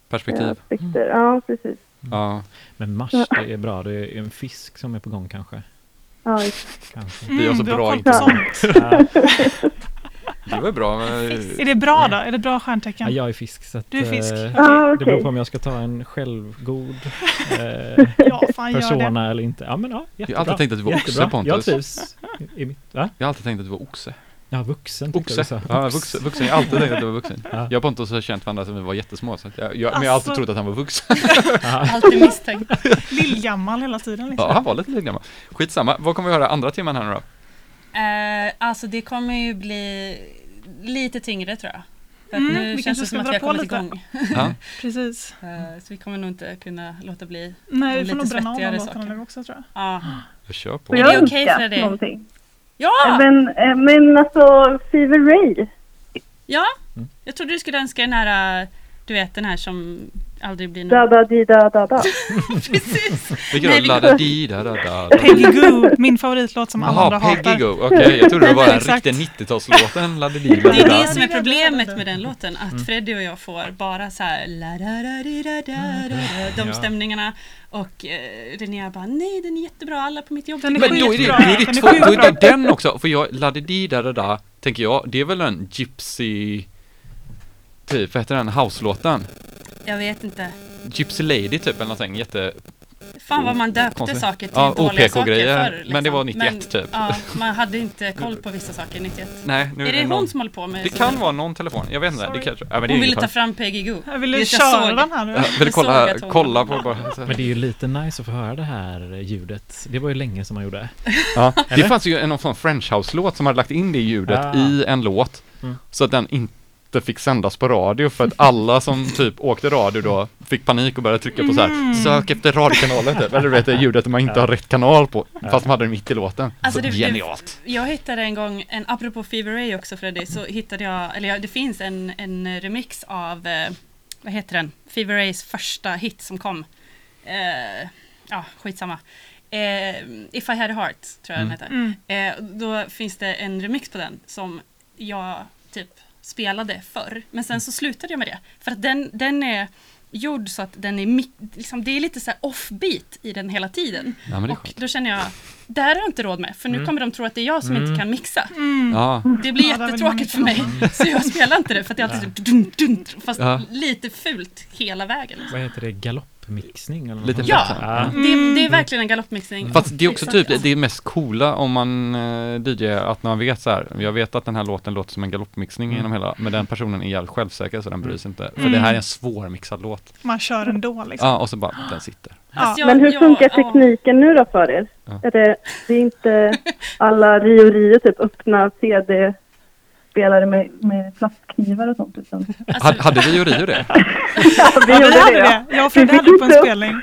Perspektiv. aspekter. Ja, precis. Ja, Men mars det är bra, det är en fisk som är på gång kanske. Ja, kanske. Vi har så du har bra info. sånt. Ja, det var bra. Men, Är det bra då? Är det bra ja, stjärntecken? jag är fisk så att, Du är fisk. eh, Ja, Det beror på om jag ska ta en självgod eh, Ja, fan persona eller inte. Ja men ja, jag har alltid tänkt att du var oxe Jättebra. Jag Pontus. trivs. I, i mitt, va? Jag har alltid tänkt att du var oxe. Ja, vuxen jag Oxe. Ja, vuxen. vuxen. Jag har alltid tänkt att du var vuxen. Ja. Jag och Pontus har känt varandra sedan vi var jättesmå. Så jag, jag, men jag har alltid Alltså. trott att han var vuxen. Alltid misstänkt. Lillgammal hela tiden liksom. Ja, han var lite lillgammal. Skitsamma. Vad kommer vi höra andra timmen här nu då? Eh, alltså det kommer ju bli lite tyngre tror jag. För Mm, nu vi känns det som att vi har kommit lite. igång. Ja. Precis. Eh, så vi kommer nog inte kunna låta bli. Nej, vi får nog bränna av de låtarna nu också tror jag. Ja. Jag kör på. Är jag det okej önska för dig? någonting? Ja! Men, eh, men alltså, Fever Ray. ja! Mm. Jag trodde du skulle önska den här, eh, du vet den här som aldrig blir Da någon. da di da da da. Precis! Vilken Nej, då? La da di da da da. Peggy Goo, min favoritlåt som alla andra Peggy hatar. Go. Okej, jag trodde det var den riktiga 90-talslåten. La da di da Det är da. det som är da, da, problemet da, da. med den låten, att Mm. Freddy och jag får bara så här la da da di da da da da, de stämningarna och eh, Linnea bara nej den är jättebra, alla på mitt jobb Den är Men då är det, då är det, två, då är skitbra. det den också, för jag, la da di da da da, tänker jag, det är väl en gypsy, typ, vad heter den, house-låten? Jag vet inte. Gypsy Lady typ eller någonting, jätte, Fan vad man döpte Konstigt. saker till Ja, dåliga saker förr. liksom. men det var 91 typ. Ja, man hade inte koll på vissa saker 91. nej nu är det någon, hon som håller på med Det kan vara någon telefon, jag vet inte, det kanske, ja men det Hon ville ta fram Peggy Goo. Jag ville jag köra den här nu. Jag ville Jag kolla, hon- kolla på bara. Men det är ju lite nice att få höra det här ljudet. Det var ju länge som man gjorde. Ja, det fanns ju en någon sån French House-låt som hade lagt in det ljudet Ah. i en låt. Mm. Så att den inte fick sändas på radio för att alla som typ åkte radio då fick panik och började trycka på så här Mm. sök efter radiokanalen typ. Eller du vet det ljudet man inte har rätt kanal på fast de hade det mitt i låten. Alltså, så det- det- genialt. Jag hittade en gång, en, apropå Fever Ray också Freddy, så hittade jag, eller ja, det finns en, en remix av, eh, vad heter den, Fever Rays första hit som kom. Eh, ja, skitsamma. Eh, If I had a heart, tror jag Mm. den heter. Mm. Eh, då finns det en remix på den som jag typ spelade förr. Men sen så slutade jag med det. För att den, den är gjord så att den är, liksom, det är lite så här offbeat i den hela tiden. Ja Och skönt. då känner jag, det här har jag inte råd med. För nu Mm. kommer de tro att det är jag som Mm. inte kan mixa. Mm. Ja, Det blir Ja, jättetråkigt för mig. Så jag spelar inte det för att det är alltid typ dun, dun, fast Ja. lite fult hela vägen. Vad heter det? Galoppmixning? Eller något Lite? Ja. ja. Det, det är verkligen en galoppmixning. Fast det är också Så- typ det mest coola om man uh, DJ att man vet så här. Jag vet att den här låten låter som en galoppmixning Mm. genom hela, men den personen är jävligt självsäker så den bryr sig inte. För Mm. det här är en svårmixad låt. Man kör ändå liksom. Ja, och så bara, den sitter. Fast jag- Men hur funkar ja. tekniken nu då för er? Ja. Är det, det är inte alla Rio Rio typ öppna CD-spelare med, med plastknivar och sånt utan Alltså, Hade, hade Rio Rio det? ja, vi Ja, vi gjorde hade det ja. det. Jag och Freddy Vi hade på en spelning.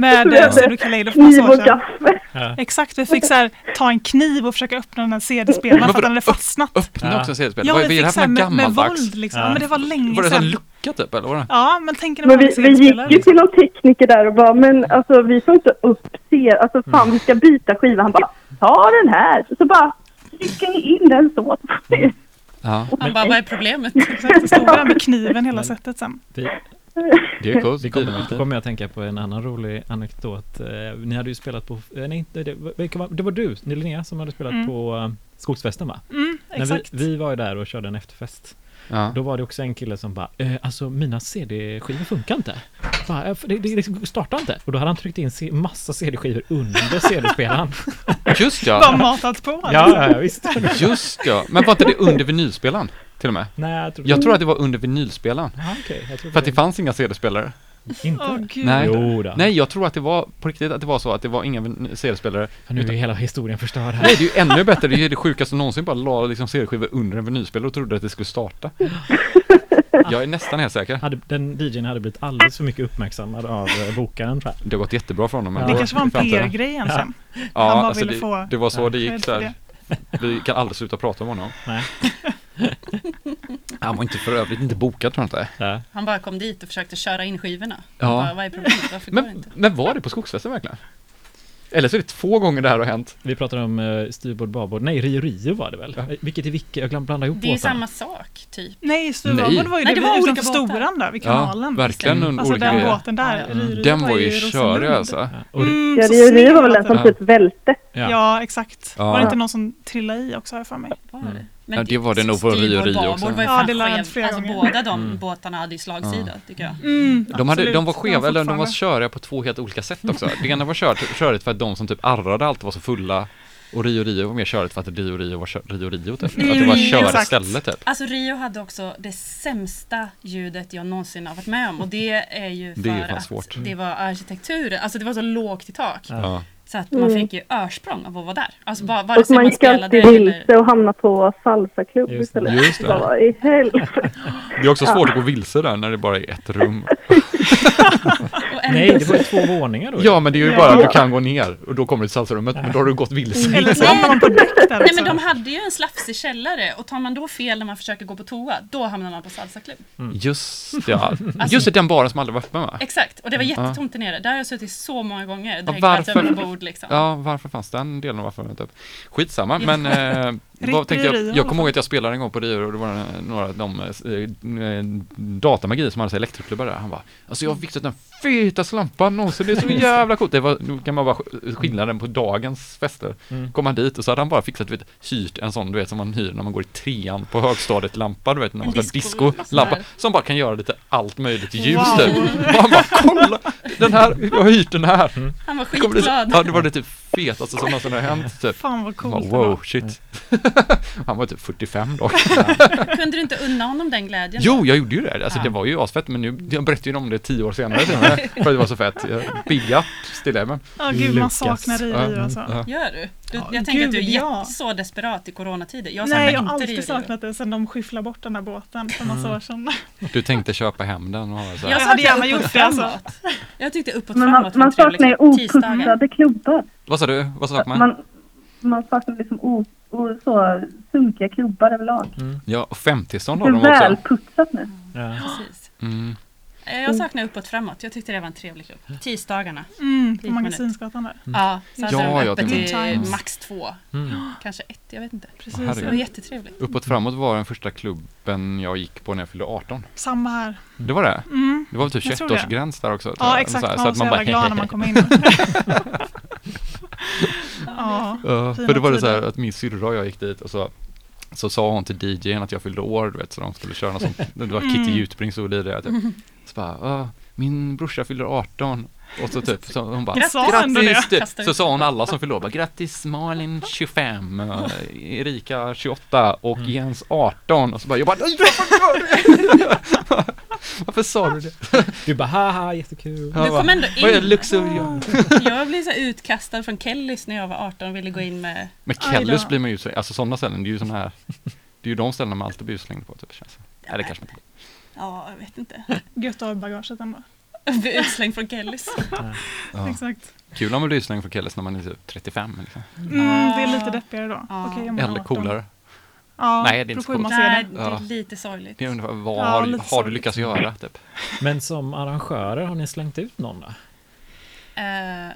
Med Vi hade Studio Kaleido för massa Kniv år och sedan. gaffel. Ja. Exakt, vi fick så här, ta en kniv och försöka öppna den här CD-spelaren för att den hade fastnat. Öppna Ja. också CD-spel. Ja, Vad vi är det fick här så för med, med våld liksom. Ja. Men det var länge Var det en sedan. lucka typ eller? Var det? Ja, men tänk när Men man vi, hade vi gick ju liksom. till någon tekniker där och bara, men alltså vi får inte upp se, alltså fan vi ska byta skiva. Han bara, ta den här. Så bara trycker ni in den så. Ja, han bara, vad är problemet? Exakt, det stod där med kniven hela sättet sen. Det är coolt. vi kommer, kommer jag att tänka på en annan rolig anekdot. Eh, Ni hade ju spelat på, eh, nej det, var, det var du, Linnea, som hade spelat Mm. på eh, Skogsfesten va? Mm, När vi, Exakt. vi var ju där och körde en efterfest. Ja. Då var det också en kille som bara, eh, alltså mina CD-skivor funkar inte. Bara, "Eh, det, det, det startar inte. Och då hade han tryckt in C- massa CD-skivor under CD-spelaren. Just Bara ja, matat på. ja, ja, ja, visst. just ja. Men var inte det under vinylspelaren? Till och med? Nej, jag tror Jag tror att det var under vinylspelaren. Jag tror För att det fanns inga CD-spelare. Inte? Gud. Nej. Jo då. Nej, jag tror att det var på riktigt att det var så att det var inga CD-spelare. Nu är hela historien förstörd här. Nej, det är ju ännu bättre. Det är ju det sjukaste någonsin. Bara la liksom CD-skivor under en vinylspelare och trodde att det skulle starta. Jag är nästan helt säker. Hade, den DJn hade blivit alldeles för mycket uppmärksammad av eh, bokaren tror jag. Det har gått jättebra för honom. Det Det kanske var en. PR-grej egentligen. Ja, Han bara alltså ville det, få det var så det gick så här. Vi kan aldrig sluta prata om honom. Nej. Han var inte för övrigt inte bokad tror jag inte. Ja. Han bara kom dit och försökte köra in skivorna. Ja. Ja. Bara, vad är problemet? Varför går det Men, inte? men var det på skogsfesten verkligen? Eller så är det två gånger det här har hänt. Vi pratar om uh, styrbord, babord. Nej, Rio Rio var det väl? Ja. Eh, Vilket är vilket? Jag glöm- blandar ihop Det är ju samma sak, typ. Nej, Nej. Stuvabord var ju Nej, det, det var olika. Storan där vid Ja, kanalen. verkligen Stämmer. under Alltså olika den grejer. båten där. Ja. Rio Rio Den var ju i körig alltså. Ja. Och, Mm, Ja, Rio Rio var väl den som Ja. typ välte. ja. Ja, exakt. Ja. Var det inte någon som trillade i också har jag för mig? Var Mm. Det? Ja, det var det nog på Rio Rio också. var Ja, det skev. flera Alltså gånger. båda de Mm. båtarna hade ju slagsida, tycker jag. Mm, De, hade, de var skeva, eller de var köriga på två helt olika sätt också. Det ena var kört, körigt för att de som typ arrade alltid var så fulla och Rio Rio var mer körigt för att Rio Rio var kör, Rio Rio typ. Att det var Mm, kör exakt. ställe typ. Alltså Rio hade också det sämsta ljudet jag någonsin har varit med om och det är ju för Det är att svårt. det var arkitekturen, alltså det var så lågt i tak. Ja. Så att man Mm. fick ju örsprång av att vara där. Alltså bara, vare Och sig man man gick alltid vilse och hamnade på salsaklubb Just det. istället. Just det. Bara, i helvete. Det är också svårt att gå vilse där när det bara är ett rum. och Nej, det var ju två våningar då. Ja men det är ju bara att du kan gå ner och då kommer du till salsarummet men då har du gått vilse. Eller så hamnar man på däck där Nej men de hade ju en slafsig källare och tar man då fel när man försöker gå på toa, då hamnar man på salsaklubb. Just ja. Just det, den baren som aldrig var öppen va? Exakt, och det var jättetomt där nere. Där har jag suttit så många gånger. Varför- liksom. Ja, varför fanns den delen och varför var den inte upp? Skitsamma, men eh, vad tänkte jag? Jag kommer ihåg att jag spelade en gång på Rio och det var några av de eh, eh, datamagi som hade här elektroklubbar där. Han bara, alltså jag har fixat den fetaste lampan någonsin, det är så jävla coolt. Det var, nu kan man bara sk- skillnaden på dagens fester. Mm. Kom han dit och så hade han bara fixat, du vet, hyrt en sån, du vet, som man hyr när man går i trean på högstadiet lampa, du vet, när man ska disco- sån som bara kan göra lite allt möjligt ljus Wow. typ. Och han bara, kolla, den här, jag har hyrt den här. Han var skitglad. Ja, det var det typ fetaste som någonsin har hänt typ. Fan vad Bara, coolt det wow, var. shit. Han var typ 45 då. Kunde du inte unna honom den glädjen? Jo, jag gjorde ju det. Alltså Ja. det var ju asfett, men nu, jag berättade ju om det tio år senare till för att det var så fett. Jag- Big up, still ever. Ja gud man saknar Rio alltså. ja. Gör du? du Ja, jag tänker att du är gud, ja. så desperat i coronatider. Jag Nej jag saknar har alltid saknat det sen de skyfflade bort den där båten för massa år sedan. Du tänkte köpa hem den och så Jag här. Jag hade saknar gärna gjort det, alltså. Jag tyckte uppåt Men man, framåt man saknar ju oputsade klubbar. Vad sa du? Vad sa man? Man, man saknar liksom o, o, så sunkiga klubbar överlag. Ja, och 50-stånd Det har är de också. välputsat nu. Ja. Precis. Mm. Eh, Jag saknar uppåt framåt. Jag tyckte det var en trevlig klubb. Tisdagarna. Mm, på Magasinsgatan där. Ja, så hade Ja, de ja, öppet det- till Mm. max två. Mm. Kanske ett, jag vet inte. Precis. Det var jättetrevligt. Uppåt framåt var den första klubben jag gick på när jag fyllde 18. Samma här. Det var det? Mm. Det var väl typ Jag tror det. 21-årsgräns där också? Ja exakt, Så här, man var så jävla glad när man kom in. ja. För det var det så här att min syrra och jag gick dit och så så sa hon till DJn att jag fyllde år, du vet, så de skulle köra något sånt. Det var Kitty Mm. Jutbring stod i det. Typ. Så bara, "Ja, min brorsa fyller 18. Och så typ, så hon bara, grattis! Typ. Så sa hon alla som bara, grattis Malin 25, eh, Erika 28 och Mm. Jens 18. Och så bara, jag bara, nej varför gör du det? Varför sa du det? Du bara haha, jättekul. Jag Du bara, kom ändå Vad är in. Jag blev så utkastad från Kellys när jag var 18 och ville gå in med... Men Kellys blir man ju så, alltså sådana ställen, det är ju sådana här, det är ju de ställena man alltid blir utslängd på typ. Känns det. Eller kanske inte. Ja, jag vet inte. Gött att ha bagaget ändå. Bli utslängd från Kellys. Ja. Exakt. Kul om man blir utslängd från Kellys när man är typ 35 liksom. Mm, det är lite deppigare då. Ja. Är Eller 18. coolare. Ja, Nej, det är inte så coolt. Nej, det. är lite sorgligt. Det är ungefär, vad Ja, har, lite har du sorgligt. lyckats göra typ? Men som arrangörer, har ni slängt ut någon då? Eh,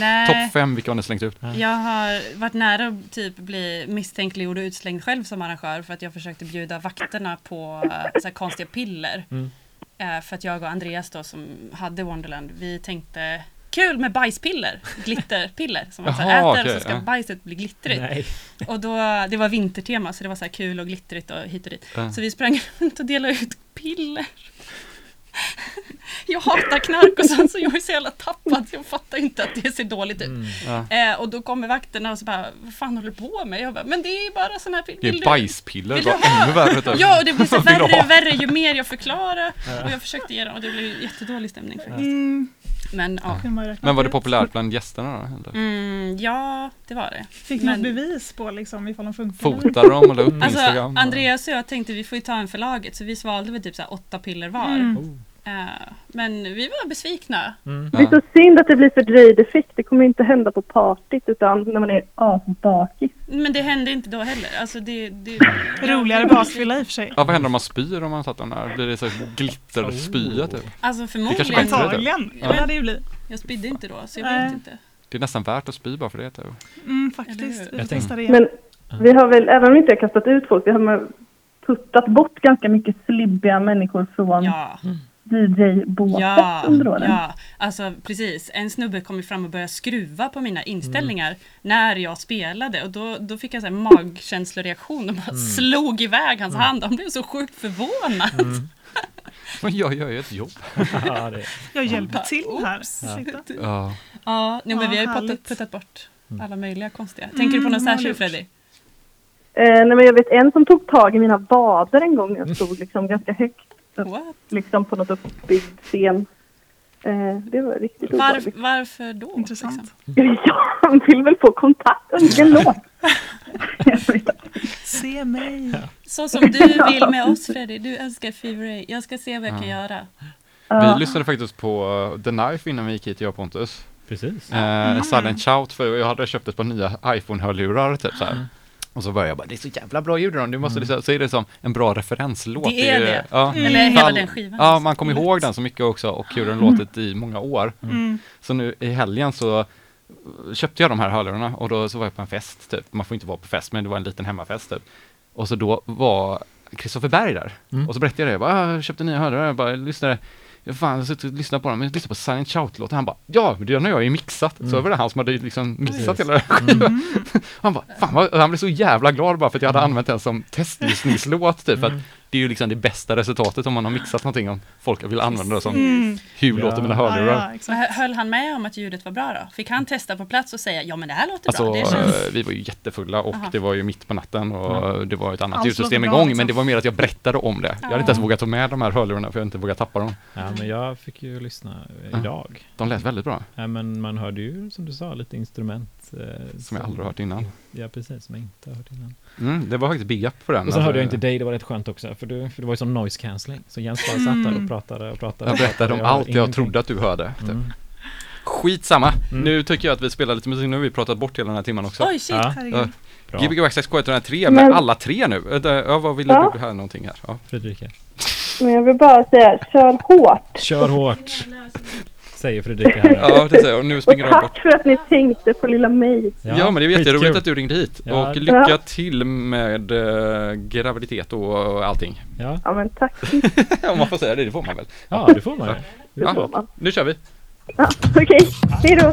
nej. Topp fem, vilka har ni slängt ut? Jag har varit nära att typ bli misstänkliggjord och utslängd själv som arrangör för att jag försökte bjuda vakterna på eh, så här konstiga piller. Mm. Eh, för att jag och Andreas då som hade Wonderland, vi tänkte kul med bajspiller, glitterpiller. Som man så här Jaha, äter okej, så ska ja. bajset bli glittrigt. Nej. Och då, det var vintertema så det var så här kul och glittrigt och hit och dit. Ja. Så vi sprang runt och delade ut piller. Jag hatar knark och sånt så jag är så jävla tappad så jag fattar inte att det ser dåligt ut. Mm. Ja. Eh, och då kommer vakterna och så bara, vad fan håller du på med? Jag bara, men det är bara sån här piller. Det är du- bajspiller, vill det du ha? ännu värre. Ja, och det blir så värre och värre ju mer jag förklarar. Och jag försökte ge dem och det blev jättedålig stämning faktiskt. Mm, Men ja. Men var det populärt bland gästerna då? Eller? Mm, ja, det var det. Fick ni något bevis på liksom ifall de funkar? Fotade de och la upp på Alltså, Instagram? Andreas och jag tänkte vi får ju ta en för laget så vi svalde väl typ så här åtta piller var. Mm. Oh. Eh, men vi var besvikna. Mm. Det är så synd att det blir fördröjd effekt. Det kommer inte hända på partyt utan när man är asbakis. Men det hände inte då heller. Alltså det, det, Roligare bakfylla i och för sig. Ja, vad händer om man spyr om man satt den där? Blir det så glitterspya typ? Alltså förmodligen. Antagligen. Ja. Ja. Det blivit. Jag spydde inte då så jag vet inte. Det är nästan värt att spy bara för det typ. Mm, faktiskt. Vi Jag får testa det Men igen. vi har väl, även om vi inte har kastat ut folk, vi har puttat bort ganska mycket slibbiga människor från Ja, DJ-båset ja, under åren. ja. Alltså precis. En snubbe kom fram och började skruva på mina inställningar när jag spelade och då, då fick jag här magkänsloreaktion och bara slog iväg hans hand. Han blev så sjukt förvånad. Men jag gör ju ett jobb. Ja, det. Jag hjälper till här. Ursäkta. Ja. Ja, nej, men Ja, vi har ju puttat, puttat bort alla möjliga konstiga. Tänker du på något Mm, särskilt? Freddy? Eh, nej, men jag vet en som tog tag i mina vader en gång. Jag stod liksom ganska högt What? liksom på något uppbyggd scen. Eh, det var riktigt Var, obehagligt. varför då? Intressant. liksom? Ja, han vill väl få kontakt. Önska en låt. Se mig. Så som du vill med oss Freddy, du älskar Fever. Jag ska se vad jag kan göra. Ja. Vi lyssnade faktiskt på uh, The Knife innan vi gick hit, jag och Pontus. Precis. Eh, Silent Shout, för jag hade köpt ett par nya iPhone-hörlurar typ så här. Och så började jag bara, det är så jävla bra ljud i dem, du måste lyssna. Så är det som en bra referenslåt. Det är ju- det. Ja. Eller För hela all- den skivan. Ja, man kommer ihåg den så mycket också och hur den låtit i många år. Mm. Så nu i helgen så köpte jag de här hörlurarna och då så var jag på en fest typ. Man får inte vara på fest men det var en liten hemmafest typ. Och så då var Kristoffer Berg där. Mm. Och så berättade jag det, jag bara, "Ah, jag köpte nya hörlurar, jag bara lyssnade. Jag fan, jag suttit och lyssnat på dem, jag lyssnade på Silent Shout-låten. Han bara, ja, det har jag ju mixat. Så var det han som hade liksom mixat hela den skivan. Han bara, fan han blev så jävla glad bara för att jag hade använt den som testlyssningslåt typ. För att det är ju liksom det bästa resultatet om man har mixat någonting om folk vill använda det som Mm. hur Ja. låter mina Ja, hörlurar. ja, hö- höll han med om att ljudet var bra då? Fick han testa på plats och säga ja men det här låter Alltså, bra? Det känns... eh, vi var ju jättefulla och Aha. det var ju mitt på natten och det var ett annat Allt ljudsystem igång, liksom. men det var mer att jag berättade om det. Jag hade Ja. inte ens vågat ta med de här hörlurarna för jag inte vågat tappa dem. Ja, men jag fick ju lyssna idag. De lät väldigt bra, Ja, men man hörde ju som du sa lite instrument. Eh, som jag aldrig hört innan. Ja, precis. Som jag inte har hört innan. Mm, det var faktiskt big up på den. Och så Alltså, hörde jag inte dig, det var rätt skönt också. För, du, för det var ju som noise cancelling. Så Jens bara satt där och Mm. pratade och pratade. Jag och berättade pratade. om allt jag ingenting. trodde att du hörde. Typ. Mm. Skitsamma, Mm. nu tycker jag att vi spelar lite musik, nu har vi pratat bort hela den här timmen också. Oj shit! Ja, Herregud. bra. Gbg Waxxax K103 med Men- alla tre nu. Ja, vad ville Ja. du här någonting här? Ja. Fredrika. Men jag vill bara säga, kör hårt. Kör hårt, säger Fredrika här. ja, det säger jag. Och nu Och springer de bort. tack för att ni tänkte på lilla mig. Ja, men det är jätteroligt att du ringde hit. Ja. Och lycka Ja. till med eh, graviditet och allting. Ja, Ja men tack. Om man får säga det, det får man väl. ja det får man. Det får Ja, man. nu kör vi. Ja, Okej, hej då.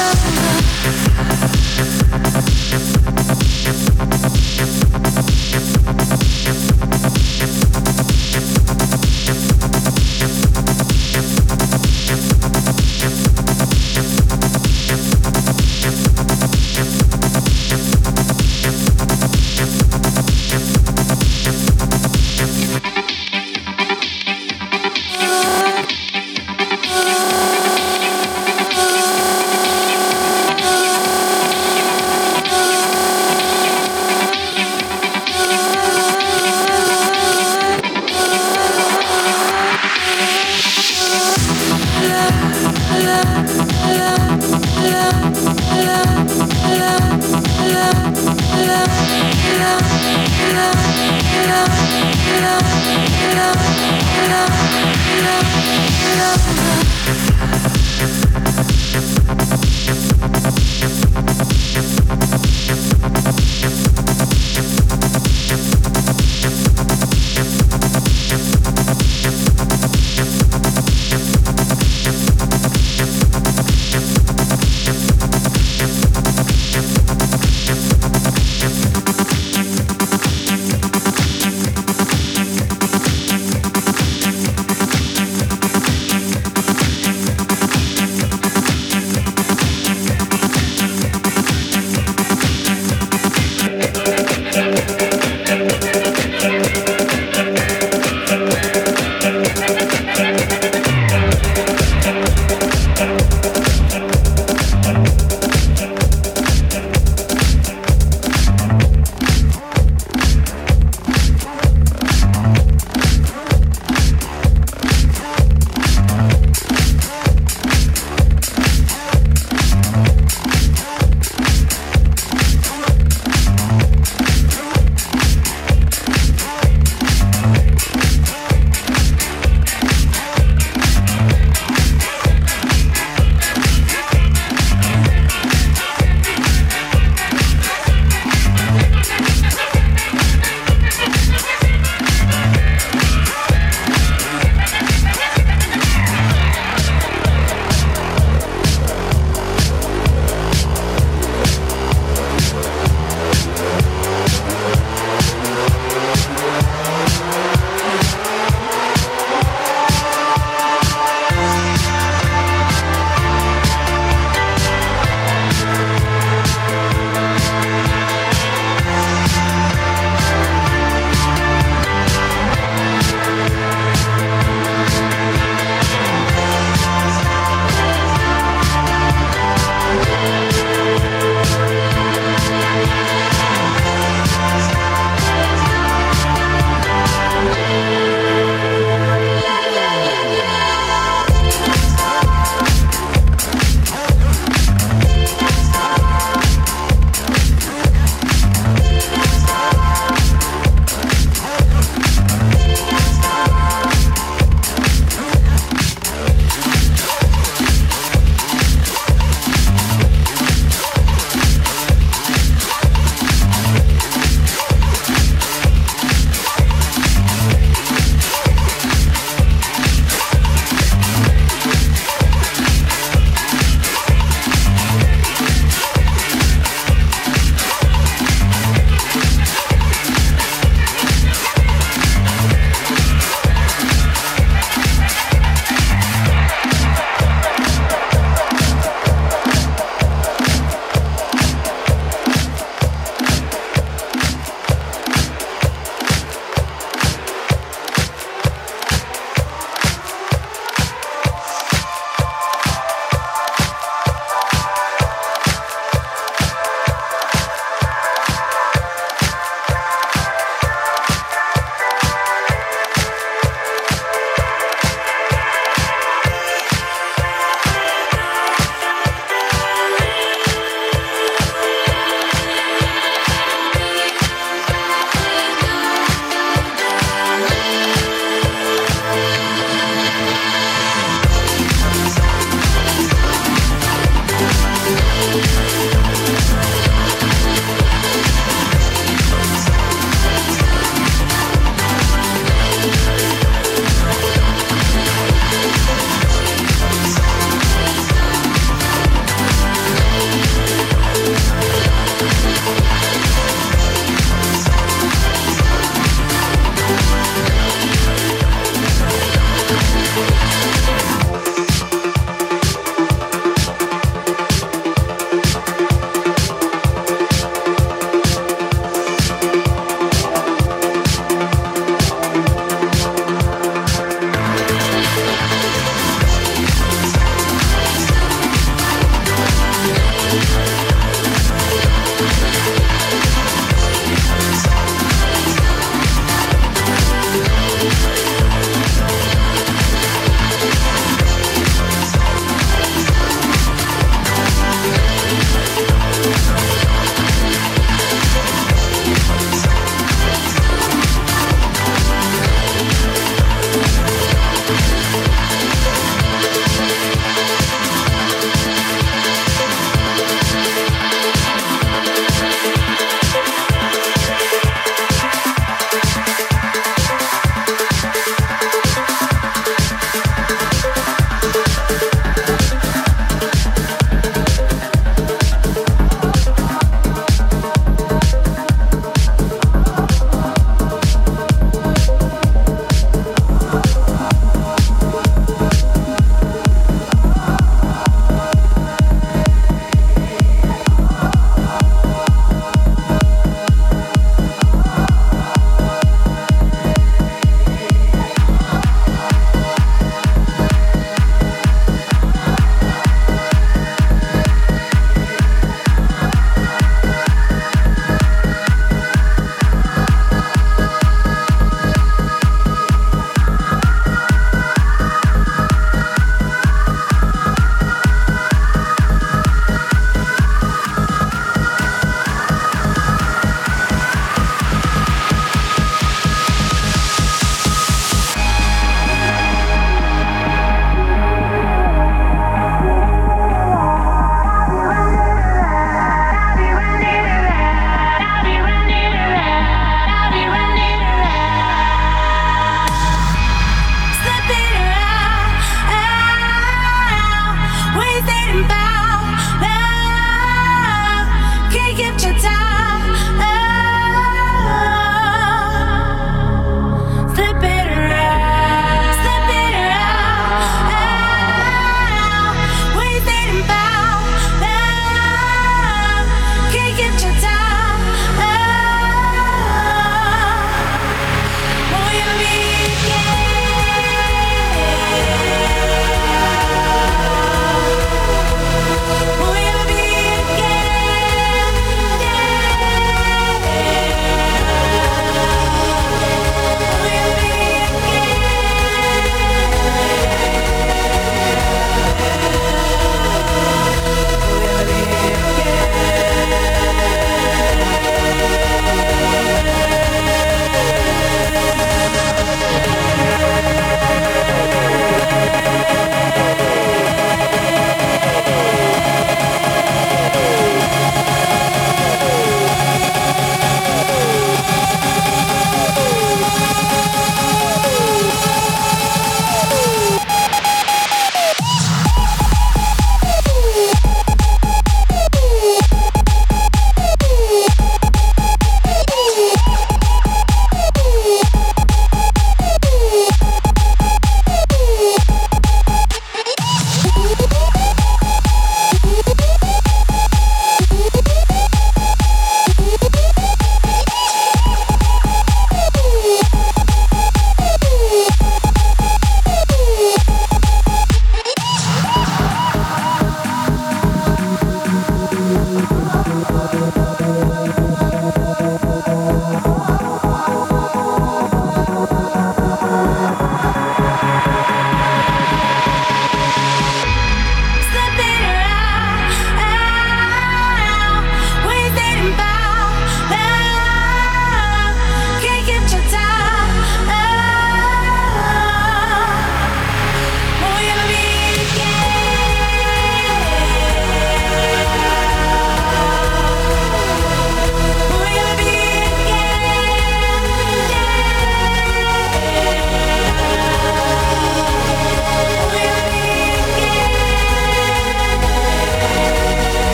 love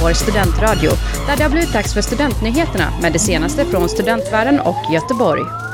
K103 Göteborgs studentradio där det har blivit dags för studentnyheterna med det senaste från studentvärlden och Göteborg.